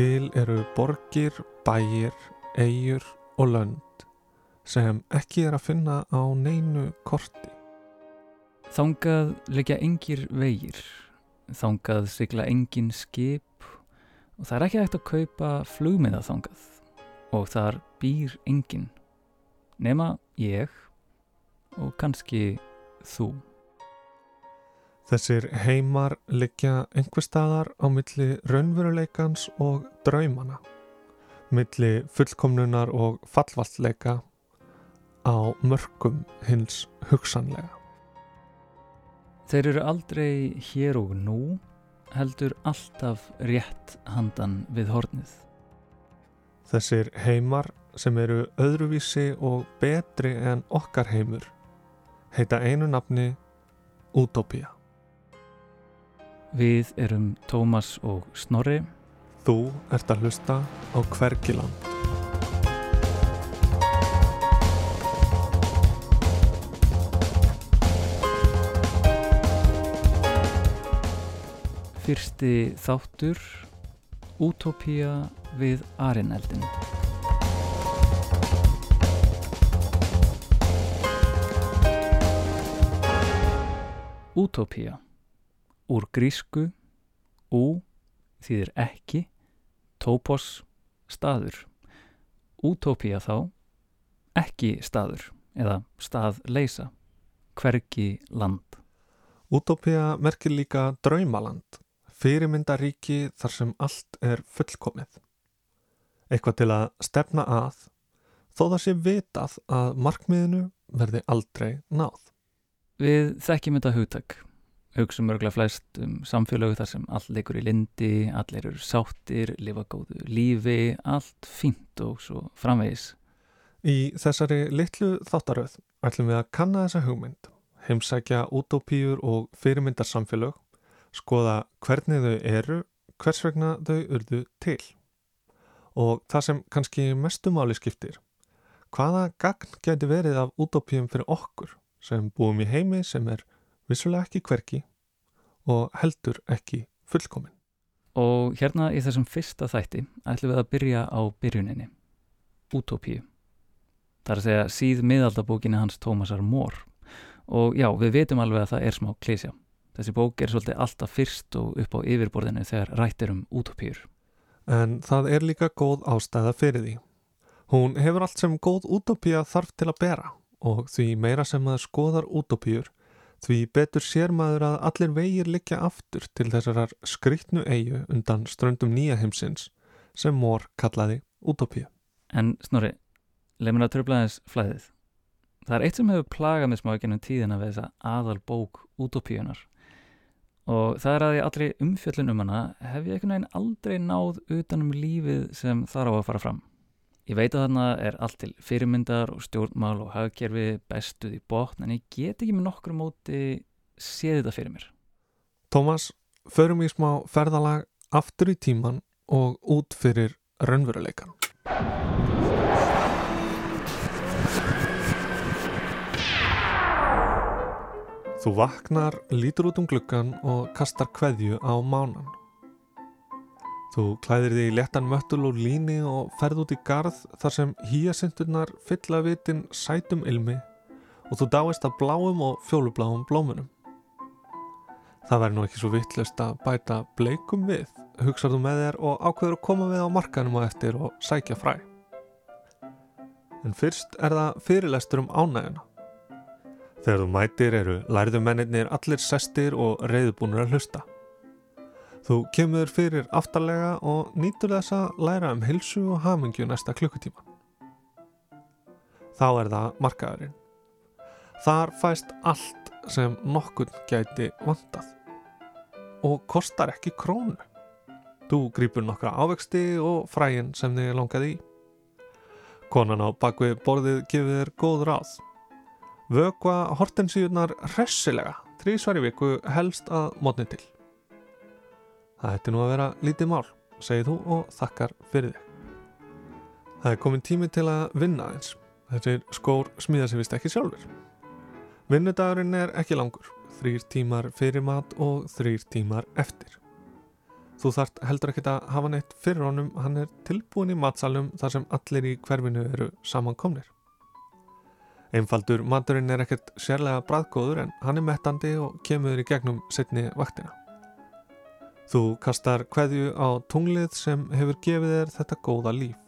Til eru borgir, bæir, eigur og lönd sem ekki er að finna á neinu korti. Þangað leggja engir vegir, þangað sigla engin skip og það er ekki hægt að kaupa flugmiða þangað og þar býr engin, nema ég og kannski þú. Þessir heimar liggja einhver staðar á milli raunveruleikans og draumana, milli fullkomnunar og fallvallleika á mörgum hins hugsanlega. Þeir eru aldrei hér og nú, heldur alltaf rétt handan við hornið. Þessir heimar sem eru öðruvísi og betri en okkar heimur heita einu nafni Utopía. Við erum Tómas og Snorri. Þú ert að hlusta á Hverkiland. Fyrsti þáttur Utopía við Arineldin. Utopía Úr grísku Ú þýðir ekki Topos staður Utopía þá ekki staður eða staðleisa hvergi land Utopía merkir líka draumaland, fyrirmyndaríki þar sem allt er fullkomið. Eitthvað til að stefna að, þó það sé vitað að markmiðinu verði aldrei náð. Við þekkjum þetta hugtak hugsaum örgulega flest um samfélögu þar sem allt leikur í lindi, allir eru sáttir, lifa góðu lífi, allt fínt og svo framvegis. Í þessari litlu þáttaröð ætlum við að kanna þessa hugmynd heimsækja útópíur og fyrirmyndarsamfélög, skoða hvernig þau eru, hvers vegna þau urðu til. Og það sem kannski mestumáli skiptir, hvaða gagn geti verið af útópíum fyrir okkur sem búum í heimi sem er vissulega ekki hverki og heldur ekki fullkomin. Og hérna í þessum fyrsta þætti ætlum við að byrja á byrjuninni, útópíu. Það er að segja síð miðaldabókinni hans Tómasar Mór og já, við veitum alveg að það er smá klísja. Þessi bók er svolítið alltaf fyrst og upp á yfirborðinu þegar rættir um útópýr. En það er líka góð ástæða fyrir því. Hún hefur allt sem góð útópýja þarf til að bera og því meira sem maður skoðar útópýjur, því betur sér maður að allir vegir likja aftur til þessarar skriktnu eigu undan ströndum nýja heimsins sem mór kallaði útópýja. En snorri, leið mér að tröfla þess flæðið. Það er eitt sem hefur plagað mig smá ekki ennum tíðina við þessa aðal bók útópíunar og það er að ég allri umfjöllun um hana hef ég einhvern veginn aldrei náð utanum lífið sem þarf á að fara fram. Ég veit að þarna er allt til fyrirmyndar og stjórnmál og hagkerfi bestuð í botn en ég get ekki með nokkur móti séð þetta fyrir mér. Tómas, förum í smá ferðalag aftur í tíman og út fyrir raunveruleikan. Þú vaknar, lítur út um gluggan og kastar kveðju á mánan. Þú klæðir þig í letan möttul og líni og ferð út í garð þar sem hýjasindurnar fylla vitin sætum ilmi og þú dáist að bláum og fjólubláum blómunum. Það verður nú ekki svo vittlust að bæta bleikum við, hugsar þú með þér og ákveður að koma við á markanum á eftir og sækja fræ. En fyrst er það fyrirlestur um ánæguna. Þegar þú mætir eru lærðumennir allir sestir og reyðbúnur að hlusta. Þú kemur fyrir aftarlega og nýtur þess að læra um hilsu og hamingju næsta klukkutíma. Þá er það markaðurinn. Þar fæst allt sem nokkur gæti vantað og kostar ekki krónu. Þú grýpur nokkra ávexti og fræin sem þið langaði í. Konan á bakvið borðið gefur þér góð ráð Vögva hortensíunar hressilega, þrísvar í viku helst að mótni til. Það ætti nú að vera lítið mál, segir þú og þakkar fyrir þig. Það er komin tími til að vinna eins. Þessir skór smíða sér vist ekki sjálfur. Vinnudagurinn er ekki langur, þrýr tímar fyrir mat og þrýr tímar eftir. Þú þart heldur ekkit að hafa neitt fyrir honum, hann er tilbúin í matsalum þar sem allir í hverfinu eru samankomnir. Einfaldur maturinn er ekkert sérlega bræðgóður en hann er mettandi og kemur í gegnum setni vaktina. Þú kastar hverju á tunglið sem hefur gefið þér þetta góða líf.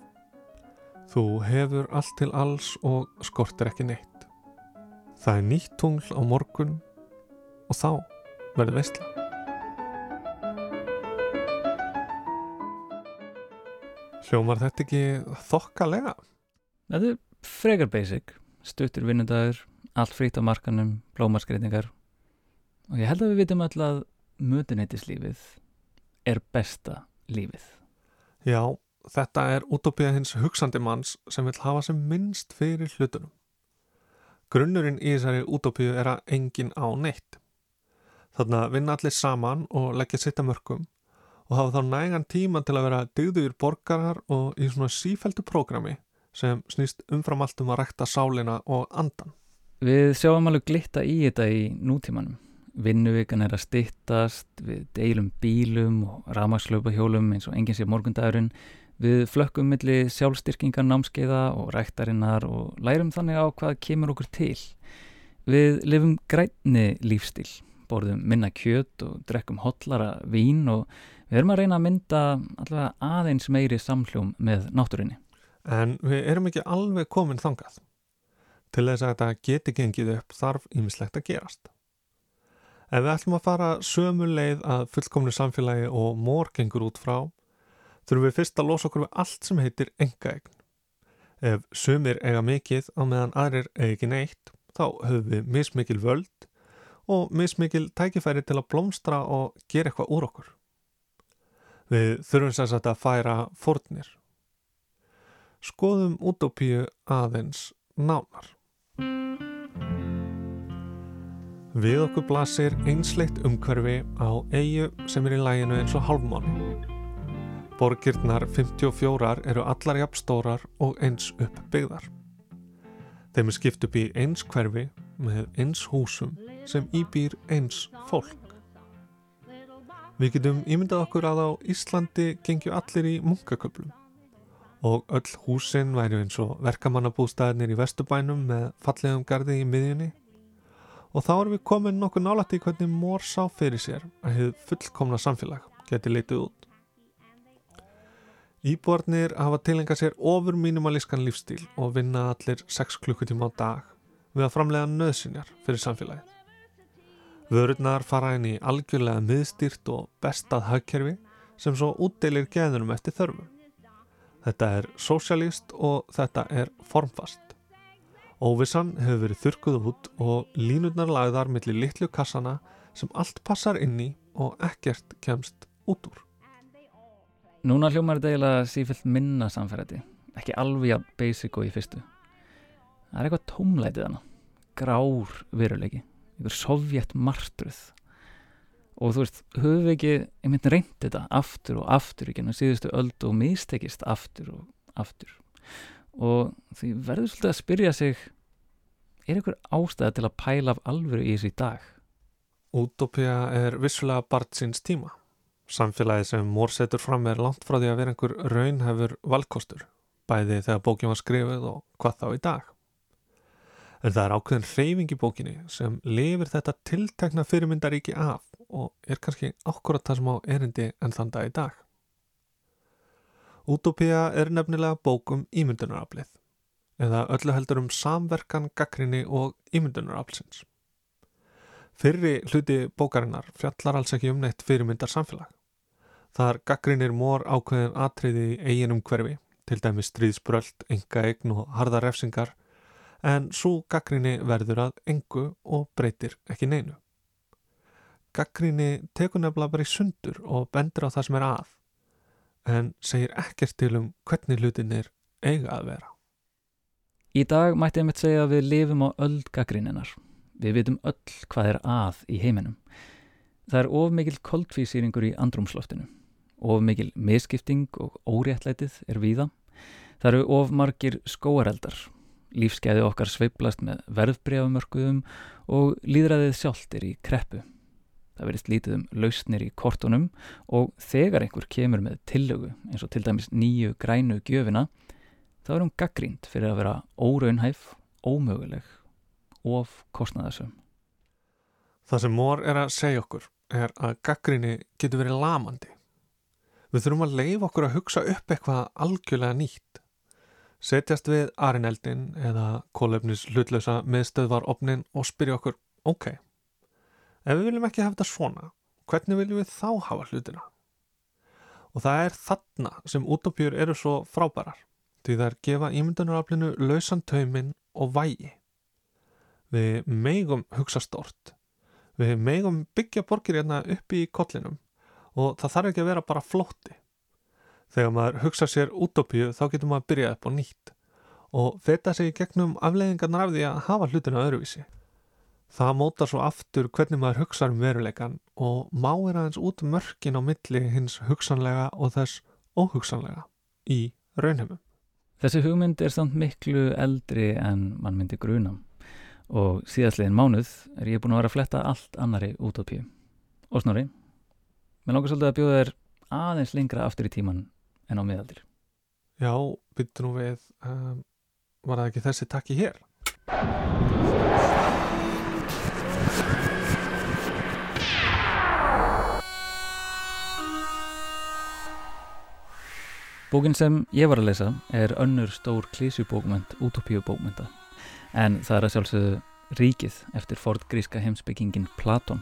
Þú hefur allt til alls og skortir ekki neitt. Það er nýtt tungl á morgun og þá verður veistla. Hljómar þetta ekki þokkalega? Þetta er frekar basic, stuttur vinnundagur, allt frýtt á markanum, blómarskreitingar og ég held að við vitum öll að mötuneytislífið er besta lífið. Já, þetta er útópía hins hugsandi manns sem vil hafa sem minnst fyrir hlutunum. Grunnurinn í þessari útópíu er að engin á neitt. Þannig að vinna allir saman og leggja sitta mörgum og hafa þá nægan tíma til að vera dygður borgarar og í svona sífældu prógrami sem snýst umfram allt um að rekta sálina og andan. Við sjáum alveg glitta í þetta í nútímanum. Vinnuvikan er að stittast, við deilum bílum og rafmakslöpahjólum eins og enginn sé morgundagurinn. Við flökkum milli sjálfstyrkingar námskeiða og ræktarinnar og lærum þannig á hvað kemur okkur til. Við lifum grænni lífstíl, borðum minna kjöt og drekkum hotlara vín og við erum að reyna að mynda allavega aðeins meiri samhljóm með náttúrinni. En við erum ekki alveg komin þangað. Til þess að þetta geti gengið upp þarf ýmislegt að gerast. Ef við ætlum að fara sömu leið að fullkomnu samfélagi og mór gengur út frá, þurfum við fyrst að losa okkur við allt sem heitir engaegn. Ef sumir eiga mikið á meðan aðrir eiga ekki neitt, þá höfum við mismikil völd og mismikil tækifæri til að blómstra og gera eitthvað úr okkur. Við þurfum sérstaklega að færa fórnir. Skoðum útópíu aðeins nánar. Við okkur blasir einsleitt umhverfi á eigu sem er í læginu eins og hálfmáni. Borgirnar 54 eru allar jafnstórar og eins uppbyggðar. Þeim er skipt upp í eins hverfi með eins húsum sem íbýr eins fólk. Við getum ímyndað okkur að á Íslandi gengju allir í munkaköplum og öll húsin væri eins og verkamannabústæðinir í Vesturbænum með fallegum gardi í miðjunni og þá erum við komin nokkuð nálætti í hvernig mór sá fyrir sér að hefur fullkomna samfélag geti leitið út. Íbúarnir hafa tilenga sér ofur mínimalískan lífstíl og vinna allir 6 klukkutíma á dag við að framlega nöðsynjar fyrir samfélagið. Vörurnar fara inn í algjörlega miðstýrt og bestað hagkerfi sem svo útdeilir geðunum eftir þörfu. Þetta er sósjalist og þetta er formfast. Óvissan hefur verið þurkuð út og línurnar lagðar millir litlu kassana sem allt passar inn í og ekkert kemst út úr. Núna hljómar þetta eiginlega sífilt minna samferðati, ekki alveg að basic og í fyrstu. Það er eitthvað tómlætið hana, grár veruleiki, einhver sovjet martruð. Og þú veist, höfum við ekki, ég myndi reyndi þetta aftur og aftur í gennum síðustu öldu og mistekist aftur og aftur. Og því verður svolítið að spyrja sig, er einhver ástæða til að pæla af alvöru í þessu í dag? Útópia er vissulega barn síns tíma. Samfélagið sem Mór setur fram er langt frá því að vera einhver raunhefur valkostur, bæði þegar bókin var skrifið og hvað þá í dag. En það er ákveðin hreyfing í bókinni sem lifir þetta tiltekna fyrirmyndaríki af og er kannski ákvörðat það sem á erindi en þann dag í dag. Útópia er nefnilega bókum ímyndunaraflið, eða öllu heldur um samverkan, gaggrinni og ímyndunaraflsins. Fyrri hluti bókarinnar fjallar alls ekki um neitt fyrirmyndar samfélag. Þar gaggrinir mór ákveðin atriði í eiginum hverfi, til dæmis stríðsbröld, enga eign og harða refsingar, en svo gaggrinni verður að engu og breytir ekki neinu. Gaggrinni tekur nefnilega bara í sundur og bendur á það sem er að, en segir ekkert til um hvernig hlutinir eiga að vera. Í dag mætti ég mitt segja að við lifum á öld gaggrinninar. Við vitum öll hvað er að í heiminum. Það er of mikil koldfísýringur í andrumsloftinu. Of mikil miskipting og óréttlætið er víða. Það eru of margir skóareldar. Lífskeiði okkar sveiplast með verðbreyfumörkuðum og líðræðið sjálft er í kreppu. Það verðist lítið um lausnir í kortunum og þegar einhver kemur með tillögu eins og til dæmis nýju grænu gjöfina þá er hún gaggrínd fyrir að vera óraunhæf, ómöguleg of kostnaðasum. Það sem Mór er að segja okkur er að gaggrinni getur verið lamandi. Við þurfum að leifa okkur að hugsa upp eitthvað algjörlega nýtt. Setjast við arineldin eða kólefnis hlutlösa miðstöðvar opnin og spyrja okkur, ok, ef við viljum ekki hafa þetta svona, hvernig viljum við þá hafa hlutina? Og það er þarna sem útópjur eru svo frábærar, því það er gefa ímyndunaraflinu lausan tauminn og vægi. Við megum hugsa stort, við megum byggja borgir hérna uppi í kollinum og það þarf ekki að vera bara flótti. Þegar maður hugsa sér útópíu þá getur maður að byrja upp á nýtt og feta sig í gegnum afleiðingarnar af því að hafa hlutina öðruvísi. Það mótar svo aftur hvernig maður hugsa um veruleikan og máir aðeins út mörkin á milli hins hugsanlega og þess óhugsanlega í raunheimum. Þessi hugmynd er samt miklu eldri en mann myndi grunam og síðastliðin mánuð er ég búin að vera að fletta allt annari útópíu. Og snorri, mér langar svolítið að bjóða þér aðeins lengra aftur í tíman en á miðaldir. Já, byrju nú við, um, var það ekki þessi takki hér? Bókin sem ég var að lesa er önnur stór klísjubókmynd útópíubókmynda en það er að sjálfsögðu ríkið eftir fordgríska heimsbyggingin Platón.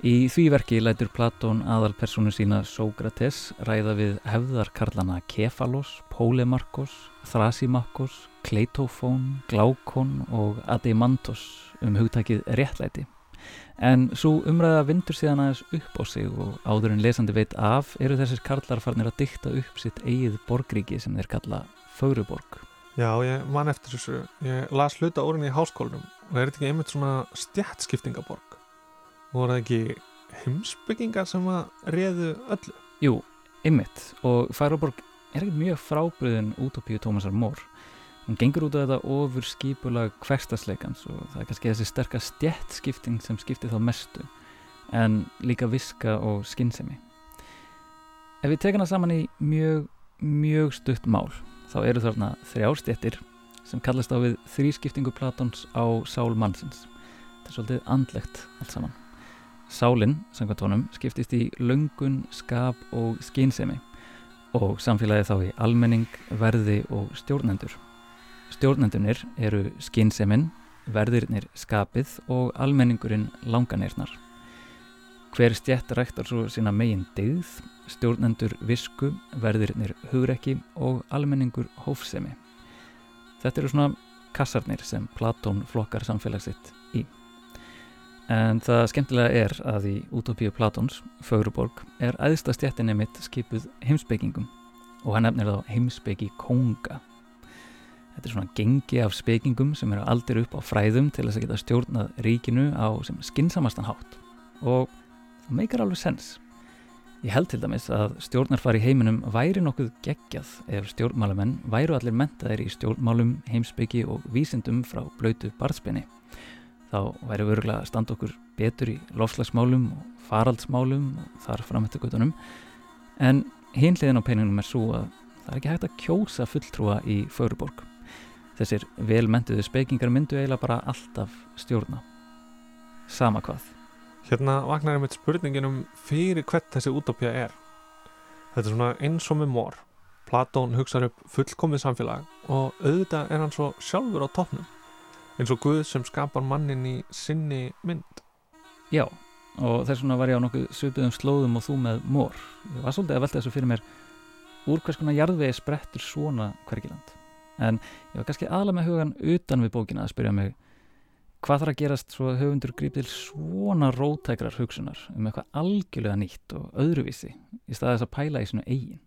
Í því verki lætur Platón aðal personu sína Sókrates ræða við hefðarkarlana Kefalos, Pólemarkos, Thrasimakos, Kleitófón, Glákon og Adimantos um hugtakið réttlæti. En svo umræða vindur síðan aðeins upp á sig og áður en lesandi veit af eru þessir karlar farnir að dykta upp sitt eigið borgríki sem þeir kalla Fögruborg. Já, ég man eftir þessu. Ég las hluta orðin í háskólinum og er þetta ekki einmitt svona stjætskiptingaborg? Voru það ekki heimsbyggingar sem að reðu öllu? Jú, einmitt og Fögruborg er ekki mjög frábriðin útópíu Tómasar Mór. Hún gengur út af þetta ofur skipulag hverstasleikans og það er kannski þessi sterkast stjættskipting sem skiptir þá mestu en líka viska og skinnsemi. Ef við tekum það saman í mjög, mjög stutt mál þá eru þarna þrjár stjættir sem kallast á við þrískiptingu Platons á sál mannsins. Þetta er svolítið andlegt allt saman. Sálinn, samkvæmt honum, skiptist í löngun, skap og skinnsemi og samfélagið þá í almenning, verði og stjórnendur. Stjórnendunir eru skinseminn, verðirnir skapið og almenningurinn langanirnar. Hver stjætt ræktar svo sína megin digð, stjórnendur visku, verðirnir hugrekki og almenningur hófsemi. Þetta eru svona kassarnir sem Platón flokkar samfélagsitt í. En það skemmtilega er að í Utopíu Platóns, Fögruborg, er æðsta stjættinni mitt skipuð heimsbyggingum og hann nefnir þá heimsbyggi konga. Þetta er svona gengi af spekingum sem eru aldir upp á fræðum til þess að geta stjórnað ríkinu á sem skinsamastan hátt og það meikar alveg sens. Ég held til dæmis að stjórnarfari heiminum væri nokkuð geggjað ef stjórnmálamenn væru allir mentaðir í stjórnmálum, heimsbyggi og vísindum frá blöytu barðspenni. Þá væri vörgulega að standa okkur betur í lofslagsmálum og faraldsmálum og þar framhættugutunum en hinliðin á peningunum er svo að það er ekki hægt að kjósa fulltrúa í Föruborg. Þessir velmentuðu spekingar myndu eiginlega bara alltaf stjórna. Sama hvað. Hérna vaknar ég með spurningin um fyrir hvert þessi útópía er. Þetta er svona eins og með mór. Platón hugsaður upp fullkomið samfélag og auðvitað er hann svo sjálfur á toppnum. Eins og Guð sem skapar mannin í sinni mynd. Já, og þess vegna var ég á nokkuð svipuðum slóðum og þú með mór. Ég var svolítið að velta þessu fyrir mér úr hvers konar jarðvegi sprettur svona hvergiland. En ég var kannski aðla með hugan utan við bókina að spyrja mig hvað þarf að gerast svo að höfundur grýp til svona rótækrar hugsunar um eitthvað algjörlega nýtt og öðruvísi í staðis að pæla í svona eigin.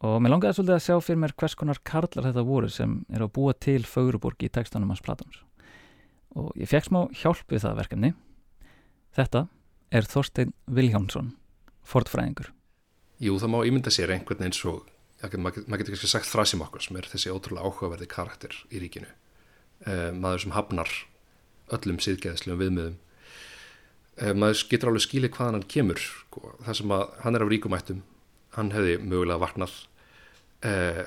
Og mér langaði svolítið að sjá fyrir mér hvers konar karlar þetta voru sem er að búa til Fögruborg í textanum hans Platons. Og ég fekk smá hjálp við það verkefni. Þetta er Þorstein Viljámsson, fortfræðingur. Jú, það má ímynda sér einhvern eins og, maður getur kannski sagt Thrasimakos sem er þessi ótrúlega áhugaverði karakter í ríkinu. Uh, maður sem hafnar öllum síðgeðslegum viðmiðum uh, maður getur alveg skilið hvaðan hann kemur sko. það sem að hann er af ríkumættum hann hefði mögulega vaknað uh,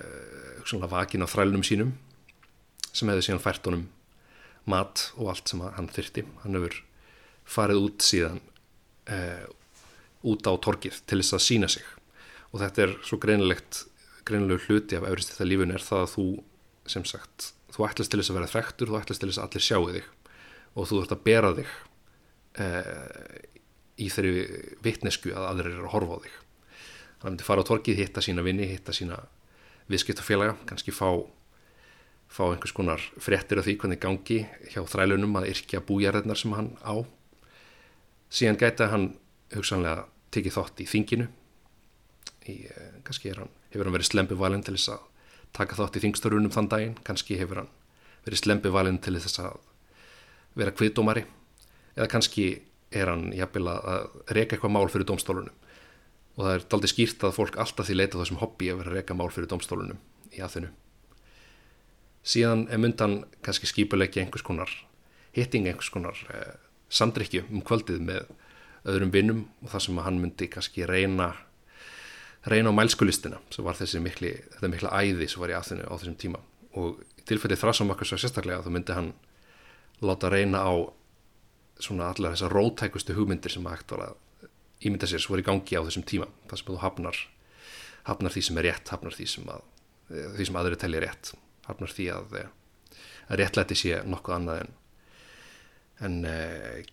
svona vakin á þrælunum sínum sem hefði síðan fært honum mat og allt sem hann þyrti hann hefur farið út síðan uh, út á torkið til þess að sína sig og þetta er svo greinilegt greinilegu hluti af öðrist þetta lífun er það að þú sem sagt, þú ætlast til þess að vera þrektur þú ætlast til þess að allir sjáu þig og þú þurft að bera þig uh, í þeirri vittnesku að aðrir eru að horfa á þig. Þannig að myndi fara á torkið, hitta sína vinni hitta sína viðskiptafélaga kannski fá fá einhvers konar fréttir af því hvernig gangi hjá þrælunum að yrkja bújarðarnar sem hann á. Síðan gæti hann hugsanlega tekið þátt í þinginu í, eh, kannski hann, hefur hann verið slempi valin til þess að taka þátt í þingstörunum þann daginn? Kannski hefur hann verið slempi valin til þess að vera kviðdómari? Eða kannski er hann jafnvel að reyka eitthvað mál fyrir domstólunum og það er daldi skýrt að fólk alltaf því leita þessum hobby að vera að reyka mál fyrir domstólunum í aðþinu síðan er myndan kannski skipuleggi einhvers konar hitting einhvers konar eh, samdrykju um kvöldið með öðrum vinnum og það sem hann myndi kannski reyna reyna á mælskulistina sem var þessi mikli, þetta mikla æði sem var í aðþinu á þessum tíma. Og í tilfelli þrásamakkar svo sérstaklega þá myndi hann láta reyna á svona allar þessar rótækustu hugmyndir sem hægt var að ímynda sér svo er í gangi á þessum tíma það sem þú hafnar hafnar því sem er rétt, hafnar því sem að því sem aðri telli rétt hafnar því að, að réttlæti sé nokkuð annað en en, eh,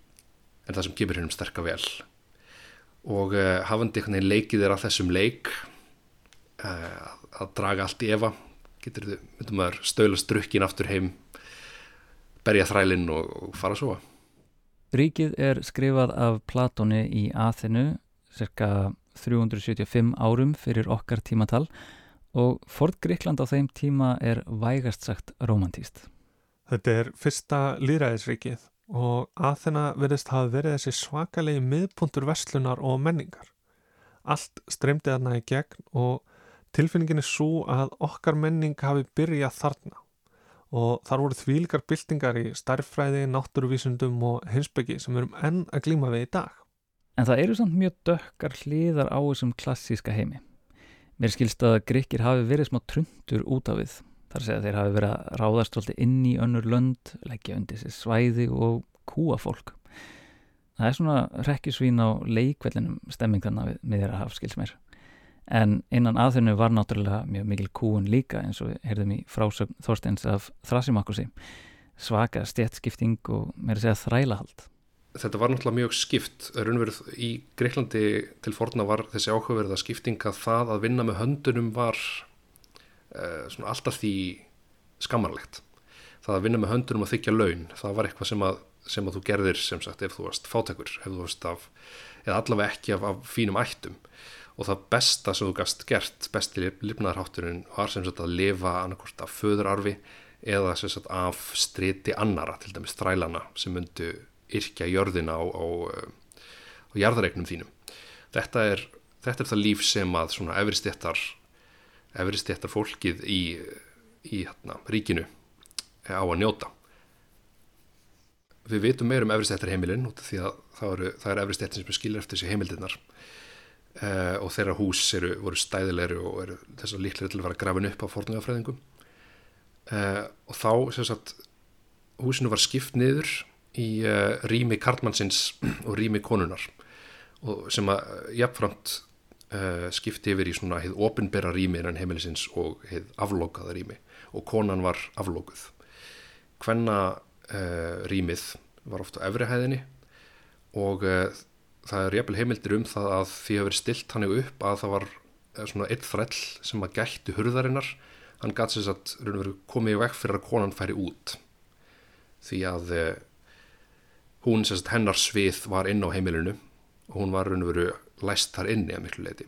en það sem gefur hennum sterka vel og uh, hafandi einhvern veginn leikið er að þessum leik uh, að draga allt í efa getur þau, myndum maður stöðlast drukkin aftur heim berja þrælinn og, og fara að sofa Ríkið er skrifað af Platoni í Aþenu cirka 375 árum fyrir okkar tímatal og Ford Gríkland á þeim tíma er vægast sagt romantíst. Þetta er fyrsta líðræðisríkið og Aþena verðist hafa verið þessi svakalegi miðpuntur verslunar og menningar. Allt streymdi þarna í gegn og tilfinningin er svo að okkar menning hafi byrjað þarna og þar voru þvílikar byltingar í starffræði, náttúruvísundum og hinsbyggi sem við erum enn að glíma við í dag. En það eru samt mjög dökkar hliðar á þessum klassíska heimi. Mér skilst að gríkir hafi verið smá trundur út af við. Þar segja þeir hafi verið að ráðast alltaf inn í önnur lönd, leggja undir sér svæði og kúa fólk. Það er svona rekkjusvín á leikvellinum stemming þannig að við að hafa skils mér en innan aðþunni var náttúrulega mjög mikil kúun líka eins og við heyrðum í frásögn Þorsteins af Þrasimakkusi svaka stjætskipting og að segja þrælahald. Þetta var náttúrulega mjög skipt. Raunverð í Greiklandi til forna var þessi áhugaverða skipting að það að vinna með höndunum var svona alltaf því skammarlegt það að vinna með höndunum og þykja laun það var eitthvað sem að, sem að þú gerðir sem sagt ef þú varst fátekur ef þú varst af, eða allavega ekki af, af fínum ættum og það besta sem þú gast gert, besti lifnaðarhátturinn var sem sagt að lifa annarkort af föðurarfi eða sem sagt af striti annara, til dæmis þrælana sem myndu yrkja jörðina á, á, á jarðaregnum þínum. Þetta er, þetta er það líf sem að svona efristéttar efristéttar fólkið í, í hérna, ríkinu á að njóta. Við veitum meir um efristéttar heimilin út af því að það eru, er efristéttin sem skilur eftir þessi heimildirnar uh, og þeirra hús eru, voru stæðilegri og eru þess að líklega til að fara grafin upp á fornugafræðingum uh, eh, og þá sem sagt húsinu var skipt niður í uh, rými karlmannsins og rými konunar og sem að jafnframt skipti yfir í svona heið opinbera rými innan heimilisins og heið aflókaða rými. Og konan var aflókuð hvenna rýmið var ofta á efrihæðinni og það er jæfnvel heimildir um það að því að verið stilt hann upp að það var eh, svona eitt þræll sem að gættu hurðarinnar. Hann gæti þess að komið í vekk fyrir að konan færi út. Því að eh, hún sérst hennar svið var inn á heimilinu og hún var raun og veru læst þar inni að miklu leiti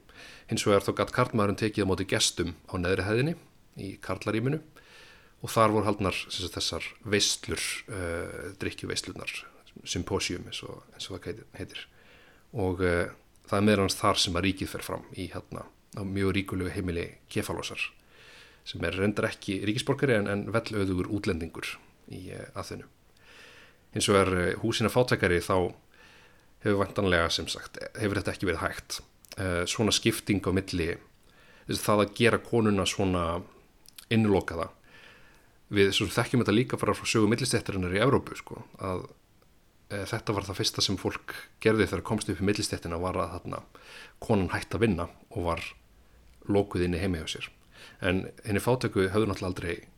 hins vegar þá gæti karlmaðurinn tekið á móti gestum á neðri hæðinni í karlaríminu og þar voru haldnar sagt, þessar veistlur uh, eh, drikkjuveistlunar symposium eins og, eins og það heitir og uh, það er meðrans þar sem að ríkið fer fram í hérna á mjög ríkulegu heimili kefalósar sem er reyndar ekki ríkisborgari en, en vellauður útlendingur í uh. Eins og er uh, húsina fátækari þá hefur vantanlega sem sagt, hefur þetta ekki verið hægt. Uh, svona skipting á milli það að gera konuna svona innlokaða. Við svo þekkjum þetta líka frá sögu millistéttarinnar í Evrópu sko, að e, þetta var það fyrsta sem fólk gerði þegar komst upp í millistéttina var að þarna konan hætti að vinna og var lókuð inn í heimi á sér. En henni fátöku höfðu náttúrulega aldrei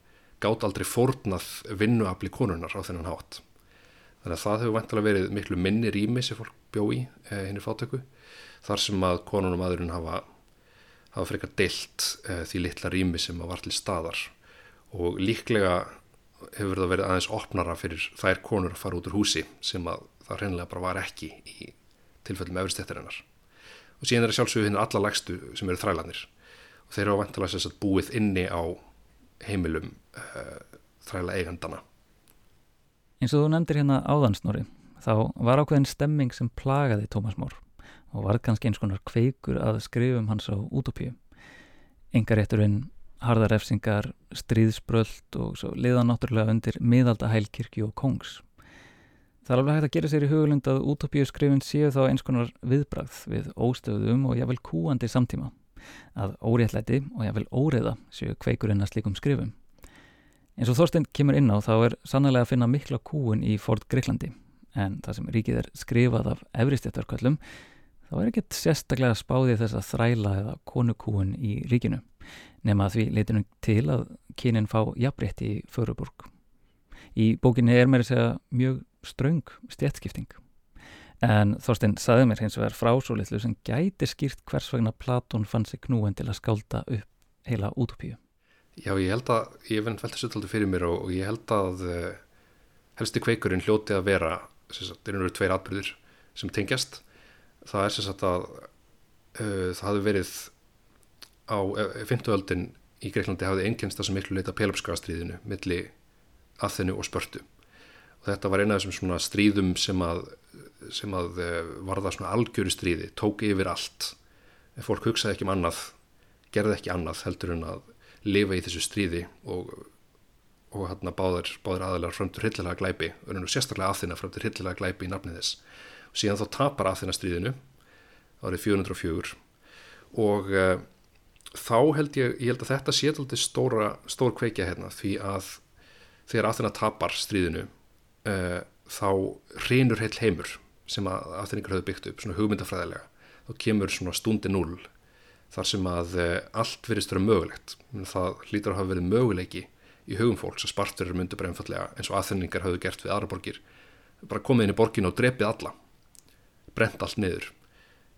gátt aldrei fórnað vinnuafli konunar á þennan hátt þannig að það hefur vantilega verið miklu minni rými sem fólk bjó í e, henni fátöku þar sem að konun og maðurinn hafa, hafa frekar deilt e, því litla rými sem var til staðar. Og líklega hefur það verið aðeins opnara fyrir þær konur að fara út úr húsi sem að það reynilega bara var ekki í tilfellum efristettirinnar og síðan er það sjálfsögur hinn alla lagstu sem eru þrælanir og þeir eru vantilega að búið inni á heimilum uh, þræla eigandana eins og þú nefndir hérna áðansnóri þá var ákveðin stemming sem plagaði Tómas Mór og var kannski eins konar kveikur að skrifum hans á útópíu engarétturinn harðarefsingar, stríðsbröld og svo liða náttúrulega undir miðalda hælkirkju og kongs. Það er alveg hægt að gera sér í hugulund að útópíu skrifin séu þá eins konar viðbragð við óstöðum og jável kúandi samtíma, að óréttlæti og jável óreða séu kveikurinn að slíkum skrifum. Eins og Þorstein kemur inn á þá er sannlega að finna mikla kúun í Ford Greiklandi, en það sem ríkið er skrifað af efristjættarkvöllum, þá er ekkert sérstaklega spáðið þess að þræla eða konukúun í ríkinu nema því leitunum til að kynin fá jafnrétti í Föruburg. Í bókinni er mér að segja mjög ströng stjætskipting. En Þorstein saði mér hins vegar frá svo litlu sem gæti skýrt hvers vegna Platón fann sig knúin til að skálda upp heila útopíu. Já, ég held að, ég hef veltið svolítið fyrir mér og, og ég held að uh, helsti kveikurinn hljóti að vera, það eru tveir atbyrðir sem tengjast. Það er sem sagt að uh, það hafi verið á 50. öldin í Greiklandi hafði einkennst það sem miklu leita pelopskastriðinu milli aðþennu og spörtu og þetta var eina af þessum svona stríðum sem að, sem að eh, varða svona algjöru stríði, tók yfir allt fólk hugsaði ekki um annað gerði ekki annað heldur en að lifa í þessu stríði og, og hérna báðar, báðar aðalega framtur hillilega glæpi, og sérstaklega aðþenna framtur hillilega glæpi í nafnið þess. Síðan þá tapar aðþenna stríðinu árið 404 og þá held ég, ég held að þetta sé alltaf stóra, stór kveikja hérna því að þegar Aþena tapar stríðinu uh, þá reynur heil heimur sem að Aþeningar höfðu byggt upp, svona hugmyndafræðilega. Þá kemur svona stundi null þar sem að uh, allt verist vera mögulegt. Það hlýtar að hafa verið möguleiki í hugum fólks að sparturir myndu bara einfallega eins og Aþeningar höfðu gert við aðra borgir bara komið inn í borginu og drepið alla. Brent allt niður.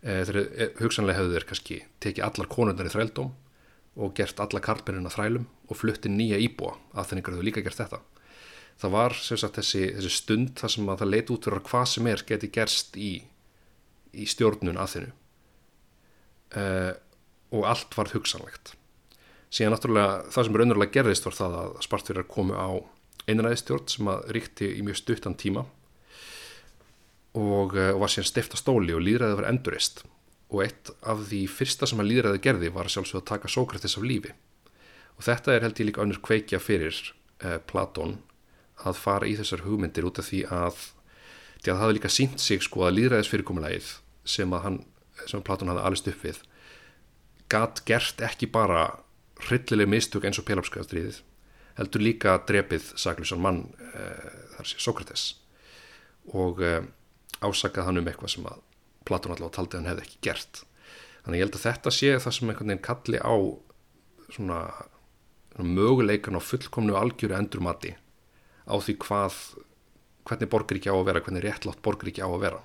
Eh, þeir eh, hugsanlega hefðu þeir kannski tekið allar konundar í þrældóm og gert alla karpinina þrælum og flutti nýja íbúa. Að þenningar hefðu líka gert þetta. Það var sagt, þessi, þessi stund þar sem að það leiti út fyrir að hvað sem er geti gerst í, í stjórnun að þennu eh, og allt var hugsanlegt. Síðan náttúrulega það sem raunverulega gerðist var það að spartverjar komu á einræðistjórn sem að ríkti í mjög stuttan tíma og, eh, og var síðan stifta stóli og líðræði var endurist og eitt af því fyrsta sem að líðræði gerði var sjálfsög að taka Sókrates af lífi. Og þetta er held ég líka önnur kveikja fyrir eh, Platón að fara í þessar hugmyndir út af því að því að það hafði líka sínt sig sko að líðræðis fyrirkomulegið sem að hann, sem Platón hafði alveg stupp við gatt gert ekki bara hryllileg mistök eins og Pelopskaðastriðið heldur líka drepið saklusan mann eh, þar sé Sókrates. Og eh, ásakað hann um eitthvað sem að Platón allavega taldi hann hefði ekki gert. Þannig ég held að þetta sé það sem einhvern veginn kalli á svona, svona möguleikan á fullkomnu algjöru endurmati á því hvað hvernig borgar ekki á að vera, hvernig réttlátt borgar ekki á að vera.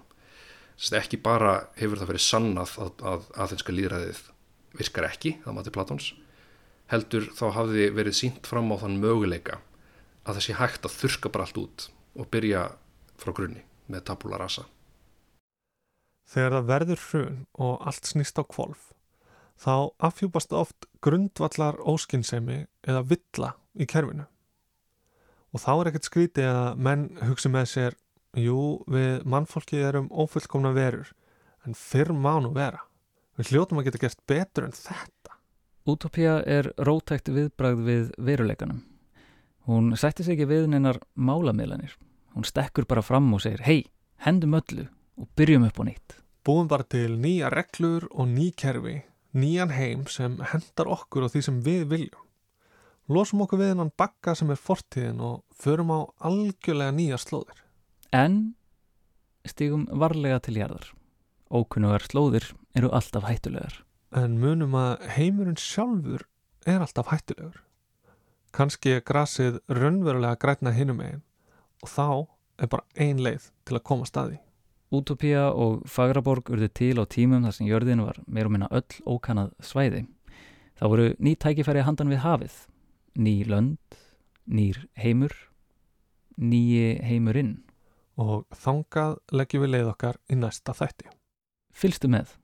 Þess að ekki bara hefur það verið sannað að, að aðeinska líðræðið virkar ekki, það mati Platóns heldur þá hafði verið sínt fram á þann möguleika að það sé hægt að þurka bara allt út og byrja frá grunni með tabula rasa. Þegar það verður hrun og allt snýst á kvolf, þá afhjúpast oft grundvallar óskinnsemi eða villa í kerfinu. Og þá er ekkert skrítið að menn hugsi með sér, jú, við mannfólki erum ófullkomna verur, en fyrr mánu vera. Við hljótum að geta gert betur en þetta. Utopia er rótækt viðbragð við veruleikanum. Hún sætti sig ekki við neinar málamiðlanir. Hún stekkur bara fram og segir hei, hendum öllu, og byrjum upp á nýtt. Búum bara til nýja reglur og ný kerfi, nýjan heim sem hendar okkur og því sem við viljum. Losum okkur við hennan bakka sem er fortíðin og förum á algjörlega nýja slóðir. En stígum varlega til jarðar. Ókunnugar slóðir eru alltaf hættulegar. En munum að heimurinn sjálfur er alltaf hættulegur. Kanski er grasið raunverulega grætna hinum eigin og þá er bara ein leið til að koma staði. Útopía og Fagraborg urðu til á tímum þar sem jörðin var meir og minna öll ókannað svæði. Það voru ný tækifæri handan við hafið, ný lönd, nýr heimur, nýji heimurinn. Og þangað leggjum við leið okkar í næsta þætti. Fylgstu með.